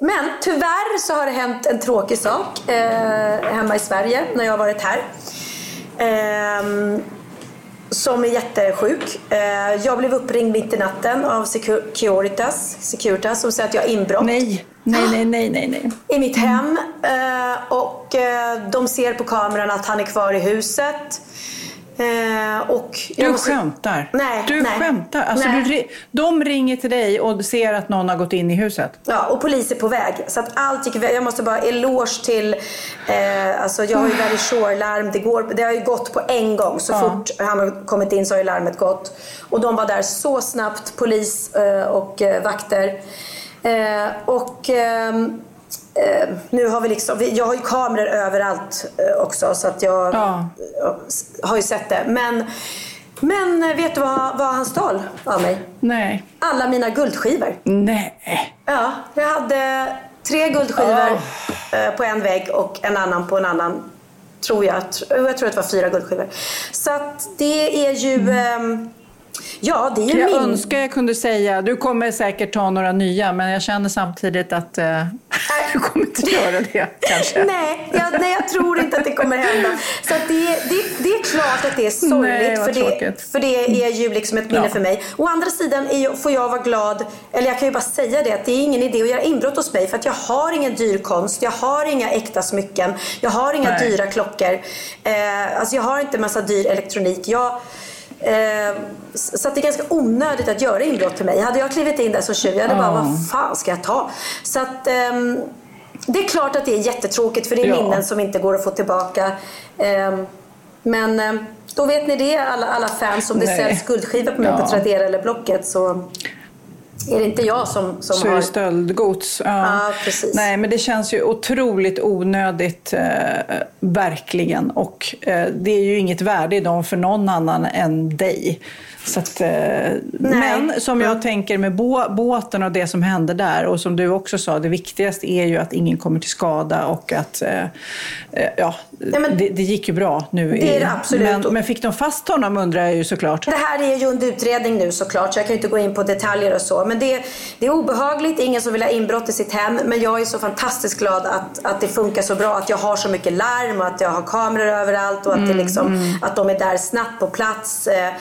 Men tyvärr så har det hänt en tråkig sak eh, hemma i Sverige när jag har varit här. Eh, som är jättesjuk. Eh, jag blev uppringd mitt i natten av Securitas, Securitas som säger att jag har inbrott. Nej, nej, nej, nej, nej, nej. I mitt hem. Eh, och eh, de ser på kameran att han är kvar i huset. Eh, och du måste... skämtar? Nej. Du nej, skämtar? Alltså nej. Du, de ringer till dig och ser att någon har gått in i huset? Ja, och polis är på väg. Så att allt gick Jag måste bara eloge till... Eh, alltså jag har ju Very Shore-larm. Det, det har ju gått på en gång. Så ja. fort han har kommit in så har ju larmet gått. Och de var där så snabbt, polis eh, och eh, vakter. Eh, och Eh, nu har vi liksom, jag har ju kameror överallt eh, också så att jag ja. har ju sett det. Men, men eh, vet du vad, vad han stal av mig? Nej. Alla mina guldskivor. Nej. Ja, jag hade tre guldskivor oh. på en vägg och en annan på en annan. Tror jag. Jag tror att det var fyra guldskivor. Så att det är ju... Mm. Eh, Ja, det är jag min... önskar jag kunde säga, du kommer säkert ta några nya, men jag känner samtidigt att eh, du kommer inte göra det kanske. nej, jag, nej, jag tror inte att det kommer hända. Så det, det, det är klart att det är sorgligt, för, det, för det är ju liksom ett minne ja. för mig. Å andra sidan är, får jag vara glad, eller jag kan ju bara säga det, att det är ingen idé att göra inbrott hos mig, för att jag har ingen dyr konst, jag har inga äkta smycken, jag har inga nej. dyra klockor, eh, alltså jag har inte massa dyr elektronik. Jag, så det är ganska onödigt att göra inbrott för mig. Hade jag klivit in där som tjuv, jag hade bara, vad fan ska jag ta? Så att, eh, det är klart att det är jättetråkigt för det är ja. minnen som inte går att få tillbaka. Eh, men ehm, då vet ni det, alla, alla fans. Om det säljs guldskivor på mig ja. på Tradera eller Blocket så är det inte jag som, som så har... är det stöldgods. Ja. ja. precis. Nej, men det känns ju otroligt onödigt, eh, verkligen. Och eh, det är ju inget värde i dem för någon annan än dig. Så att, eh, men som jag mm. tänker med bå båten och det som hände där och som du också sa, det viktigaste är ju att ingen kommer till skada och att eh, eh ja, ja men, det, det, gick ju bra nu. Det är det absolut. Men, men, fick de fast honom undrar jag ju såklart. Det här är ju under utredning nu såklart så jag kan ju inte gå in på detaljer och så. Men det, det är obehagligt, ingen som vill ha inbrott i sitt hem. Men jag är så fantastiskt glad att, att det funkar så bra. Att jag har så mycket larm och att jag har kameror överallt och att, mm, det liksom, mm. att de är där snabbt på plats. Eh,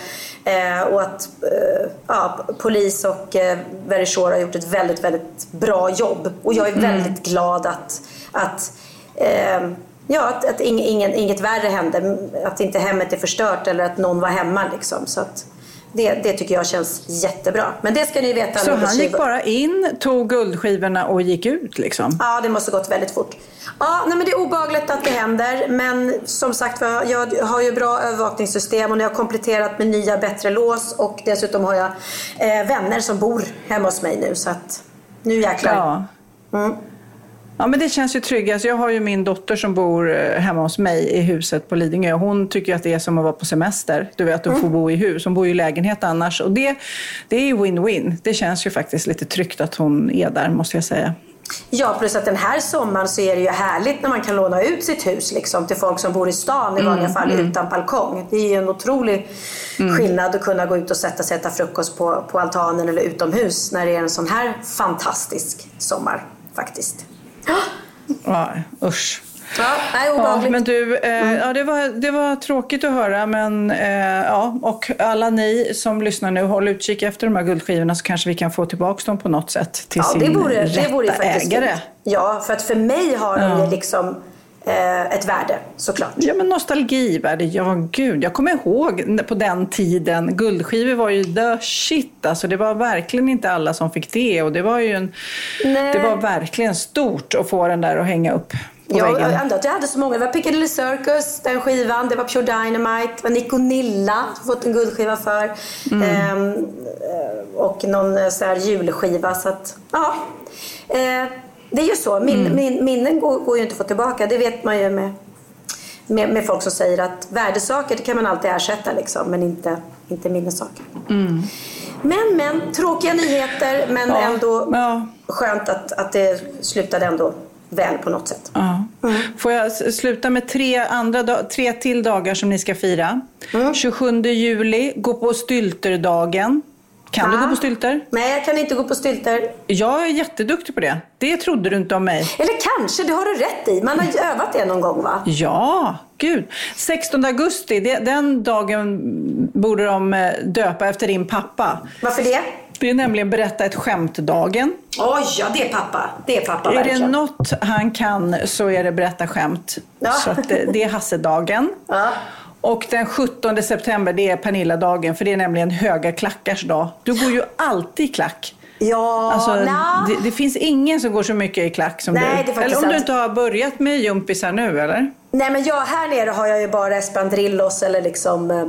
Eh, och att eh, ja, polis och eh, Verisure har gjort ett väldigt, väldigt bra jobb. Och jag är mm. väldigt glad att, att eh, Ja, att, att ingen, inget värre hände. Att inte hemmet är förstört eller att någon var hemma. Liksom. Så att, det, det tycker jag känns jättebra. Men det ska ni veta. Så han gick bara in, tog guldskivorna och gick ut liksom? Ja, det måste gått väldigt fort. Ja, nej, men det är obagligt att det händer. Men som sagt jag har ju bra övervakningssystem och jag har kompletterat med nya bättre lås. Och dessutom har jag eh, vänner som bor hemma hos mig nu. Så att nu jäklar. Ja. Mm. Ja, men det känns ju tryggast. Jag har ju min dotter som bor eh, hemma hos mig i huset på Lidingö. Hon tycker att det är som att vara på semester. Du vet, hon får mm. bo i hus. Hon bor ju i lägenhet annars. Och det, det är ju win-win. Det känns ju faktiskt lite tryggt att hon är där, måste jag säga. Ja, plus att den här sommaren så är det ju härligt när man kan låna ut sitt hus liksom, till folk som bor i stan i vanliga mm, fall mm. utan balkong. Det är ju en otrolig mm. skillnad att kunna gå ut och sätta sig och äta frukost på, på altanen eller utomhus när det är en sån här fantastisk sommar faktiskt. Ja, usch. Ja, nej, obehagligt. Ja, men du, eh, mm. ja, det, var, det var tråkigt att höra, men eh, ja, och alla ni som lyssnar nu, håll utkik efter de här guldskivorna så kanske vi kan få tillbaka dem på något sätt till ja, sin det vore, rätta det vore ägare. Fint. Ja, för att för mig har de ja. liksom ett värde såklart. Ja, men nostalgivärde, ja gud. Jag kommer ihåg på den tiden, guldskivor var ju the shit. Alltså, det var verkligen inte alla som fick det och det var ju en, det var verkligen stort att få den där att hänga upp på ja, väggen. Jag, jag hade så många. Det var Piccadilly Circus, den skivan. Det var Pure Dynamite. Det var Nico Nilla, fått en guldskiva för. Mm. Ehm, och någon eh, sån här julskiva. Så att, ja. Ehm, det är ju så. Min, mm. min, minnen går, går ju inte att få tillbaka. Det vet man ju med, med, med, folk som säger att värdesaker det kan man alltid ersätta liksom, men inte, inte minnessaker. Mm. Men, men, tråkiga nyheter men ja. ändå ja. skönt att, att det slutade ändå väl på något sätt. Ja. Mm. Får jag sluta med tre, andra, tre till dagar som ni ska fira? Mm. 27 juli, gå på stylterdagen. Kan ja. du gå på stylter? Nej, jag kan inte gå på stylter. Jag är jätteduktig på det. Det trodde du inte om mig. Eller kanske, det har du rätt i. Man har ju övat det någon gång va? Ja, gud. 16 augusti, det, den dagen borde de eh, döpa efter din pappa. Varför det? Det är nämligen berätta ett skämt-dagen. Oj, ja det är pappa. Det är pappa Är verkligen. det något han kan så är det berätta skämt. Ja. Så det, det är Hasse-dagen. Ja. Och den 17 september, det är Pernilla-dagen, för det är nämligen höga klackars dag. Du går ju alltid i klack. Ja, alltså, det, det, finns ingen som går så mycket i klack som Nej, du. Eller om sant. du inte har börjat med jumpisar nu, eller? Nej, men jag, här nere har jag ju bara espandrillos eller liksom eh,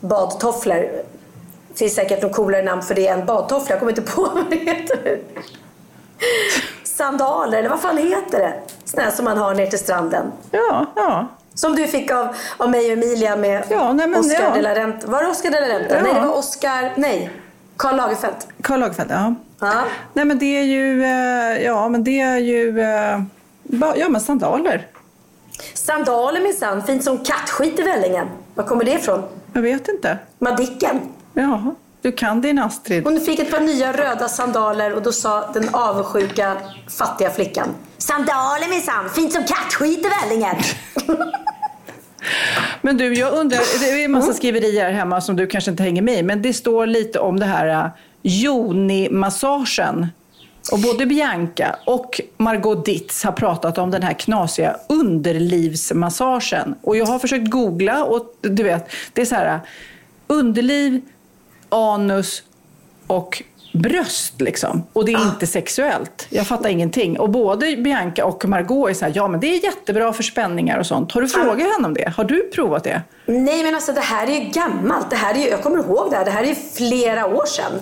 badtofflor. Det finns säkert något coolare namn för det än badtofflor. Jag kommer inte på vad det heter. Sandaler, eller vad fan heter det? Sådana som man har ner till stranden. Ja, ja. Som du fick av, av mig och Emilia med ja, nej, men, Oscar ja. de la Renta. Var det Oscar de la Renta? Ja. Nej, det var Oscar... Nej. Karl Lagerfeld. Karl Lagerfeld, ja. ja. Nej, men det är ju... Eh, ja, men det är ju... Eh, ja, men sandaler. Sandaler minsann. Fint som kattskit i vällingen. Var kommer det ifrån? Jag vet inte. Madicken. Ja, du kan din Astrid. Hon fick ett par nya röda sandaler och då sa den avundsjuka fattiga flickan. Sandaler minsann. Fint som kattskit i vällingen. Men du, jag undrar, det är en massa skriverier här hemma som du kanske inte hänger med i, men det står lite om det här uh, Joni-massagen. Och både Bianca och Margot Ditz har pratat om den här knasiga underlivsmassagen. Och jag har försökt googla och du vet, det är så här uh, underliv, anus och bröst liksom. Och det är inte sexuellt. Jag fattar ingenting. Och både Bianca och Margot är så här, ja men det är jättebra för spänningar och sånt. Har du frågat henne om det? Har du provat det? Nej men alltså det här är ju gammalt. Det här är ju, jag kommer ihåg det här. Det här är ju flera år sedan.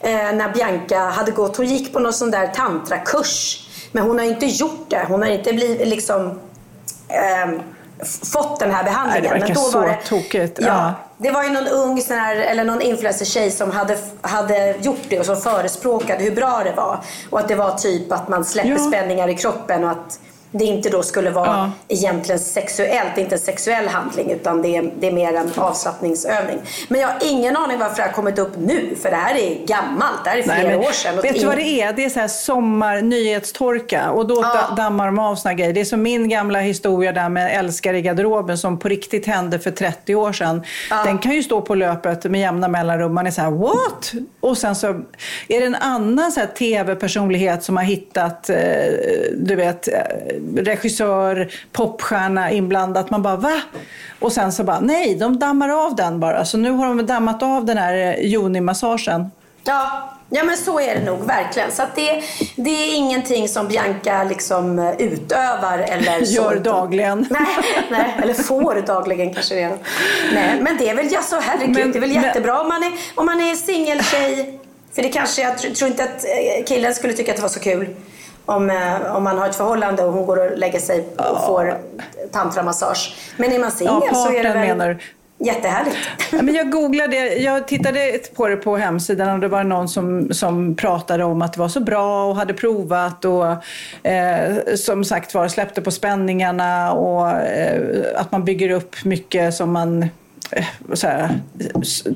Eh, när Bianca hade gått, hon gick på någon sån där tantrakurs. Men hon har inte gjort det. Hon har inte blivit liksom eh, fått den här behandlingen. Nej, det verkar men då så var det, tokigt. Ja, ja. Det var ju någon ung sån här, eller någon influencer-tjej som hade, hade gjort det och som förespråkade hur bra det var. Och att det var typ att man släpper ja. spänningar i kroppen och att det inte då skulle vara ja. egentligen sexuellt, det är inte en sexuell handling utan det är, det är mer en avslappningsövning. Men jag har ingen aning varför det har kommit upp nu, för det här är gammalt, det här är flera Nej, år sedan. Vet du vad det är? Det är så här sommar, nyhetstorka och då ja. dammar de av såna grejer. Det är som min gamla historia där med älskare i garderoben som på riktigt hände för 30 år sedan. Ja. Den kan ju stå på löpet med jämna mellanrum. Man är så här, what? Och sen så är det en annan tv-personlighet som har hittat, eh, du vet, eh, regissör, popstjärna inblandat. Man bara va? Och sen så bara nej, de dammar av den bara. Så nu har de dammat av den här eh, Joni-massagen. Ja, Ja men så är det nog verkligen. Så det, det är ingenting som Bianca liksom eh, utövar eller Gör så. dagligen. Nej, nej, eller får dagligen kanske redan. Nej, men det är väl, ja, så herregud, men, det är väl jättebra men... om man är, om man är singeltjej. För det kanske, jag tror inte att eh, killen skulle tycka att det var så kul om, eh, om man har ett förhållande och hon går och lägger sig och ja. får tantramassage. Men är man singel ja, så är det väl menar. jättehärligt. Ja, men jag googlade, jag tittade på det på hemsidan och det var någon som, som pratade om att det var så bra och hade provat och eh, som sagt var släppte på spänningarna och eh, att man bygger upp mycket som man här,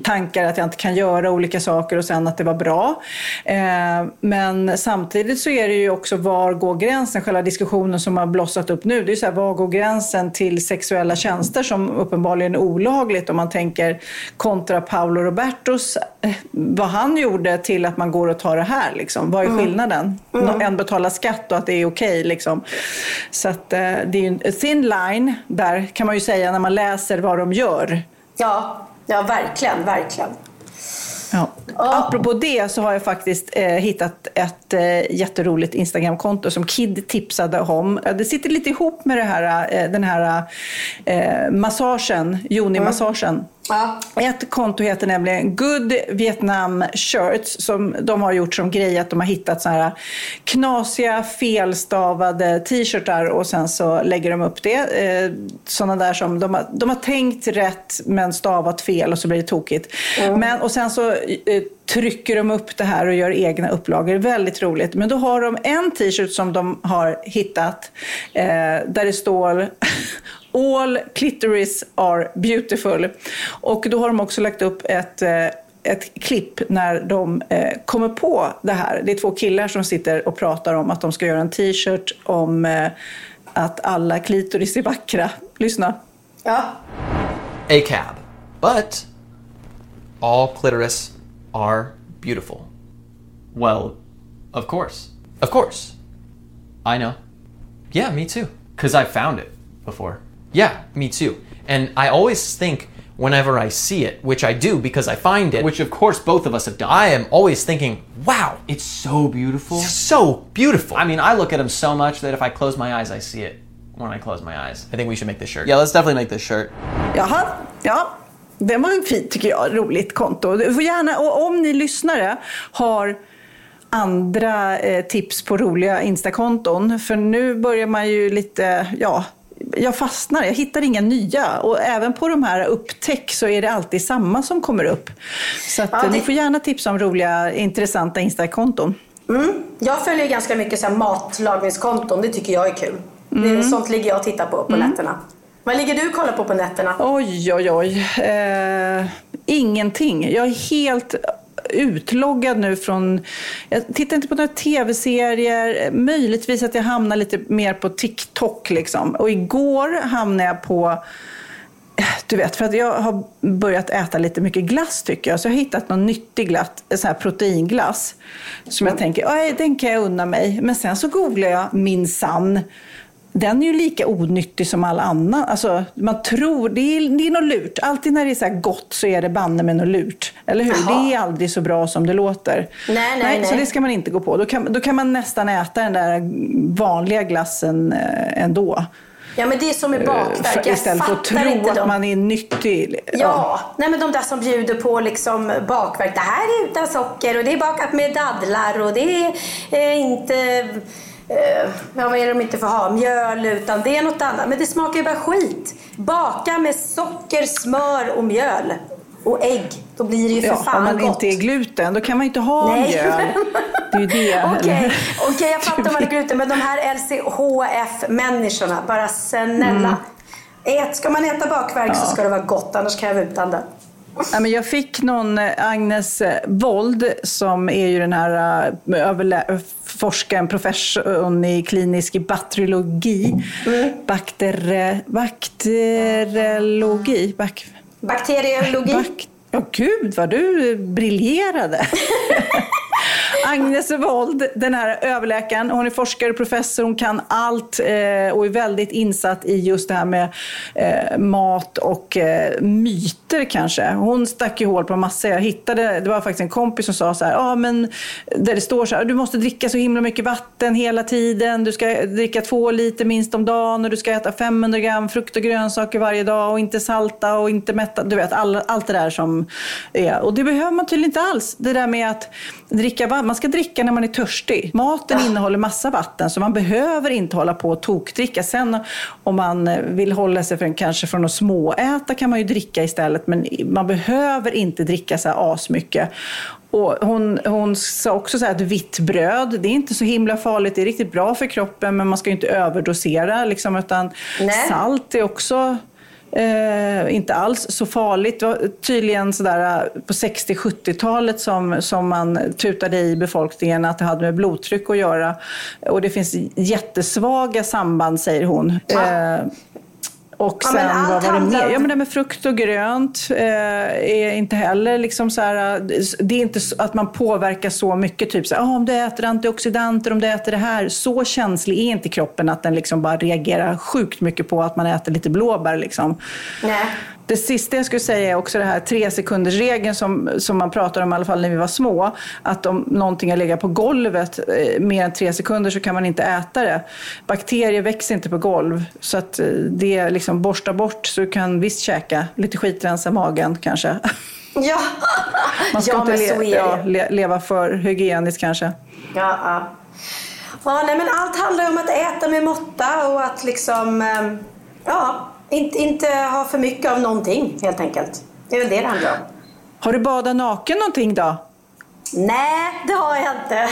tankar att jag inte kan göra olika saker och sen att det var bra. Eh, men samtidigt så är det ju också var går gränsen? Själva diskussionen som har blossat upp nu, det är så här, var går gränsen till sexuella tjänster som uppenbarligen är olagligt om man tänker kontra Paolo Robertos, eh, vad han gjorde till att man går och tar det här. Liksom. Vad är mm. skillnaden? Mm. En betalar skatt och att det är okej. Okay, liksom. Så att, eh, det är ju en thin line där kan man ju säga när man läser vad de gör. Ja, ja verkligen, verkligen. Ja. Oh. Apropå det så har jag faktiskt eh, hittat ett eh, jätteroligt Instagramkonto som Kid tipsade om. Det sitter lite ihop med det här, eh, den här eh, massagen, Joni-massagen. Mm. Ja. Ett konto heter nämligen Good Vietnam Shirts som de har gjort som grej att de har hittat såna här knasiga felstavade t-shirtar och sen så lägger de upp det. Eh, sådana där som de har, de har tänkt rätt men stavat fel och så blir det tokigt. Mm. Men, och sen så eh, trycker de upp det här och gör egna upplagor. Väldigt roligt. Men då har de en t-shirt som de har hittat eh, där det står All clitoris are beautiful. Och då har de också lagt upp ett eh, ett klipp när de eh, kommer på det här. Det är två killar som sitter och pratar om att de ska göra en t-shirt om eh, att alla klitoris är vackra. Lyssna. Ja. A cab. But all clitoris are beautiful. Well, of course. Of course. I know. Yeah, me too. Because I found it before. Yeah, me too. And I always think whenever I see it, which I do because I find it, which of course both of us have done, I am always thinking, wow, it's so beautiful. So beautiful. I mean, I look at them so much that if I close my eyes, I see it when I close my eyes. I think we should make this shirt. Yeah, let's definitely make this shirt. Jaha, ja. Det var en fint tycker jag, roligt konto. Du får gärna, och om ni lyssnare har andra eh, tips på roliga Instakonton, för nu börjar man ju lite, ja, jag fastnar, jag hittar inga nya. Och även på de här upptäck så är det alltid samma som kommer upp. Så att, ja, det... ni får gärna tipsa om roliga, intressanta Insta-konton. Mm. Jag följer ganska mycket så här matlagningskonton, det tycker jag är kul. Mm. Det, sånt ligger jag och tittar på på mm. nätterna. Vad ligger du och kollar på på nätterna? Oj, oj, oj. Eh, ingenting. Jag är helt utloggad nu från... Jag tittar inte på några tv-serier. Möjligtvis att jag hamnar lite mer på TikTok. Liksom. Och igår hamnade jag på... Du vet, för att jag har börjat äta lite mycket glass tycker jag. Så jag har hittat någon nyttig glass, sån här proteinglass. Som jag tänker, den kan jag unna mig. Men sen så googlar jag min sann den är ju lika onyttig som all annan. Alltså, man tror, det är, det är något lurt. Alltid när det är så gott så är det banne med något lurt. Eller hur? Jaha. Det är aldrig så bra som det låter. Nej, nej, nej, nej. Så det ska man inte gå på. Då kan, då kan man nästan äta den där vanliga glassen eh, ändå. Ja men det är som med bakverk. Jag istället för att tro att man är nyttig. Ja. ja, nej men de där som bjuder på liksom bakverk. Det här är utan socker och det är bakat med dadlar och det är inte eh, ja, vad är det de inte får ha? Mjöl, utan det är något annat. Men det smakar ju bara skit. Baka med socker, smör och mjöl. Och ägg. Då blir det ju för ja, fan Om man gott. inte är gluten, då kan man inte ha Nej. mjöl. Det är ju det. Okej, okay. okay, jag fattar man är gluten. Men de här LCHF-människorna, bara snälla. Mm. Ät, ska man äta bakverk ja. så ska det vara gott, annars kan jag vara utan det. Ja, men jag fick någon, eh, Agnes Wold, eh, som är ju den här uh, forskaren, professorn i klinisk bakteriologi. Mm. Bakter, bakteriologi. Bak, Bakteriologi? Bak, oh, gud vad du briljerade! Agnes Wold, den här överläkaren, hon är forskare och professor, hon kan allt eh, och är väldigt insatt i just det här med eh, mat och eh, myter kanske. Hon stack ju hål på massor. Jag hittade, det var faktiskt en kompis som sa så här, ah, men där det står så här, du måste dricka så himla mycket vatten hela tiden, du ska dricka två liter minst om dagen och du ska äta 500 gram frukt och grönsaker varje dag och inte salta och inte mätta, du vet all, allt det där som är. Och det behöver man tydligen inte alls. Det där med att dricka vatten, man ska dricka när man är törstig. Maten ja. innehåller massa vatten så man behöver inte hålla på och tokdricka. Sen om man vill hålla sig från, kanske från att småäta kan man ju dricka istället men man behöver inte dricka så här asmycket. Och hon, hon sa också så att vitt bröd, det är inte så himla farligt, det är riktigt bra för kroppen men man ska ju inte överdosera liksom, utan Nej. salt är också Eh, inte alls så farligt. Det var tydligen sådär eh, på 60-70-talet som, som man tutade i befolkningen att det hade med blodtryck att göra. Och det finns jättesvaga samband, säger hon. Eh, och sen, ja, vad var det mer? Ja, men det med frukt och grönt eh, är inte heller liksom så här, Det är inte att man påverkar så mycket. Typ så här, oh, om du äter antioxidanter, om du äter det här. Så känslig är inte kroppen att den liksom bara reagerar sjukt mycket på att man äter lite blåbär. Liksom. Nej. Det sista jag skulle säga är också det här tre sekunders regeln som, som man pratade om i alla fall när vi var små. Att om någonting har legat på golvet eh, mer än tre sekunder så kan man inte äta det. Bakterier växer inte på golv. Så att eh, det liksom borsta bort så du kan visst käka. Lite skitrensa magen kanske. Ja, man ska ja, inte le ja, le leva för hygieniskt kanske. Ja, ja. ja nej, men allt handlar om att äta med måtta och att liksom, ehm, ja, inte, inte ha för mycket av någonting helt enkelt. Det är väl det det handlar om. Har du badat naken någonting då? Nej, det har jag inte.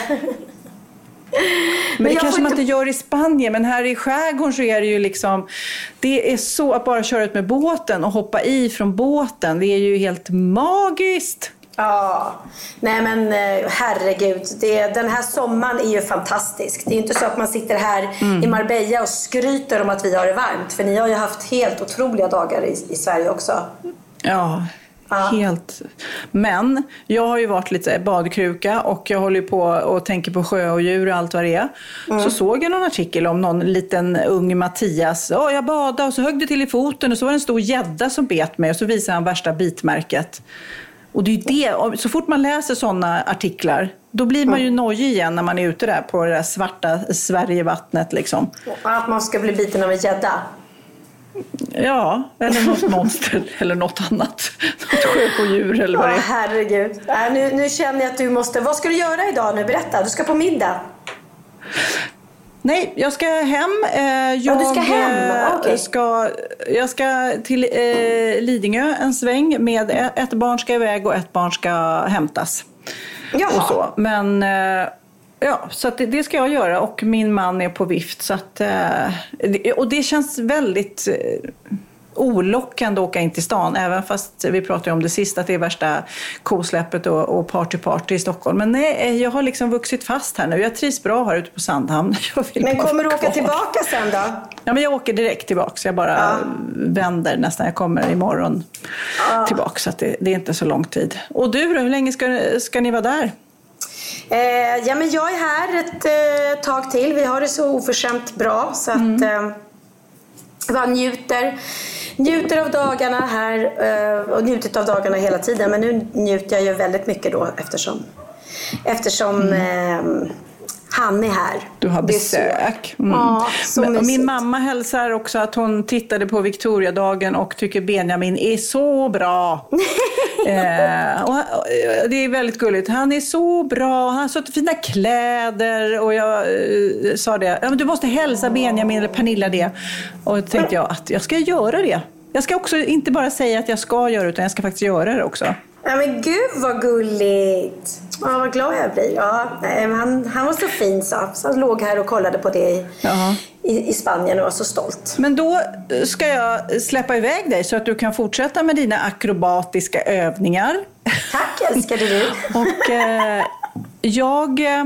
Men, men det kanske man inte gör i Spanien, men här i skärgården så är det ju liksom... Det är så att bara köra ut med båten och hoppa i från båten, det är ju helt magiskt. Ja, nej men eh, herregud. Det, den här sommaren är ju fantastisk. Det är inte så att man sitter här mm. i Marbella och skryter om att vi har det varmt. För ni har ju haft helt otroliga dagar i, i Sverige också. Ja, ja, helt. Men jag har ju varit lite badkruka och jag håller på och tänker på sjö och djur och allt vad det är. Mm. Så såg jag någon artikel om någon liten ung Mattias. Oh, jag badade och så högg det till i foten och så var det en stor gädda som bet mig och så visade han värsta bitmärket. Och det är det, så fort man läser sådana artiklar, då blir man ju nojig igen när man är ute där på det där svarta Sverigevattnet. Liksom. Att man ska bli biten av en gädda? Ja, eller något monster eller något annat. Något sjöodjur eller vad det är. herregud. Äh, nu, nu känner jag att du måste... Vad ska du göra idag nu? Berätta. Du ska på middag. Nej, jag ska hem. Jag, ja, du ska hem? Eh, okay. ska, jag ska till eh, Lidingö en sväng med ett barn ska iväg och ett barn ska hämtas. Jaha. Och så. Men eh, ja, så det, det, ska jag göra och min man är på vift. Så att, eh, och det känns väldigt olockande att åka in till stan, även fast vi pratade om det sist, att det är värsta kosläppet och, och party party i Stockholm. Men nej, jag har liksom vuxit fast här nu. Jag trivs bra här ute på Sandhamn. men kommer du åka kvar. tillbaka sen då? Ja, men jag åker direkt tillbaka. Jag bara ja. vänder nästan. Jag kommer imorgon ja. tillbaka, så det, det, är inte så lång tid. Och du då, hur länge ska, ska ni vara där? Eh, ja, men jag är här ett eh, tag till. Vi har det så oförskämt bra så att mm. eh, jag njuter njuter av dagarna här eh, och njutit av dagarna hela tiden. Men nu njuter jag ju väldigt mycket då eftersom, eftersom mm. eh, han är här. Du har besök. Mm. Ja, Men, min mamma hälsar också att hon tittade på Victoriadagen och tycker Benjamin är så bra. eh, och, och, det är väldigt gulligt. Han är så bra, han har så fina kläder. Och jag eh, sa det, ja, du måste hälsa Benjamin eller Pernilla det. Och då tänkte jag att jag ska göra det. Jag ska också inte bara säga att jag ska göra det, utan jag ska faktiskt göra det också. Ja men gud vad gulligt! Ja, vad glad jag blir. Ja, han, han var så fin så. så han låg här och kollade på det i, i, i, Spanien och var så stolt. Men då ska jag släppa iväg dig så att du kan fortsätta med dina akrobatiska övningar. Tack älskade du! och eh, jag eh,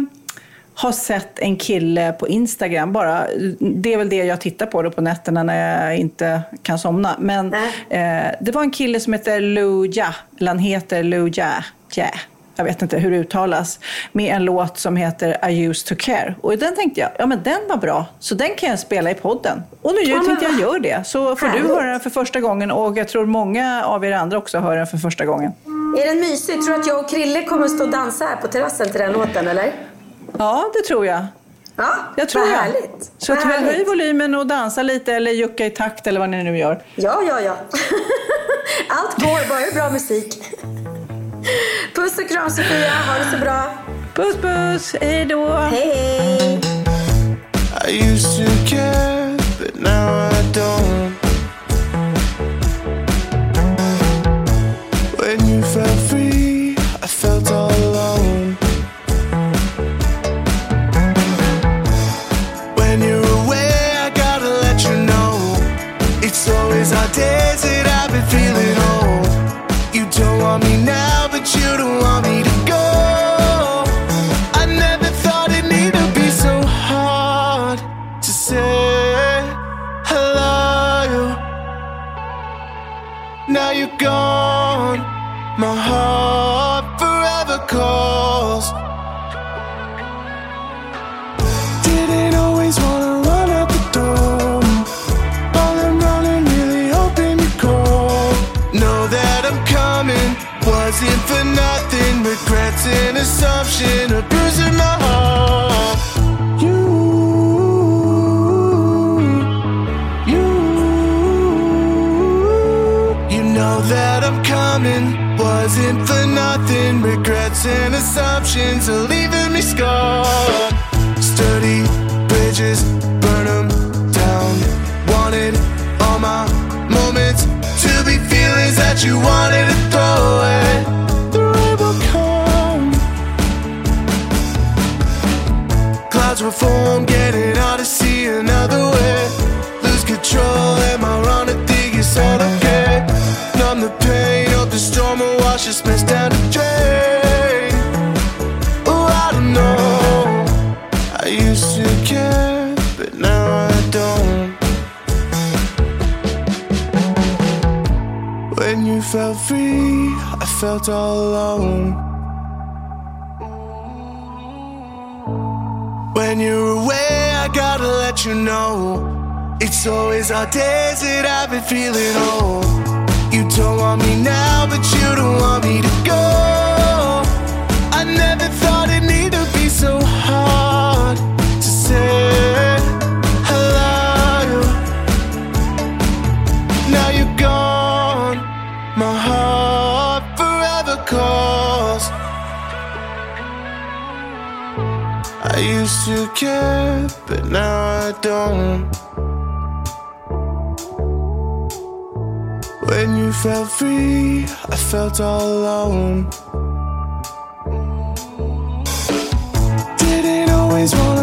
har sett en kille på Instagram bara. Det är väl det jag tittar på då på nätterna när jag inte kan somna. Men eh, det var en kille som heter Luja, eller han heter Luja. Yeah. Jag vet inte hur det uttalas. Med en låt som heter I used to care. Och den tänkte jag, ja men den var bra. Så den kan jag spela i podden. Och nu ja, tänkte jag gör det. Så får härligt. du höra den för första gången och jag tror många av er andra också hör den för första gången. Är den mysig? Tror du att jag och Krille kommer att stå och dansa här på terrassen till den låten eller? Ja, det tror jag. Ja, jag tror vad jag. härligt. Så att höj volymen och dansa lite eller jucka i takt eller vad ni nu gör. Ja, ja, ja. Allt går, bara det är bra musik. Puss och kram Sofia, ha det så bra. Puss puss, hej då. Hej. I used to care, but now I don't. When you felt free, I felt all assumptions are leaving me scarred. Sturdy bridges, burn 'em down. Wanted all my moments to be feelings that you wanted to throw away. The rain will come. Clouds will form, getting out to see another way. Lose control, am I wrong to think it's all okay? Numb the pain of the storm will wash this mess down felt all alone. When you're away, I gotta let you know. It's always our days that I've been feeling old. You don't want me now, but you don't want me to go. I never thought it need to be so hard used to care, but now I don't. When you felt free, I felt all alone. Didn't always wanna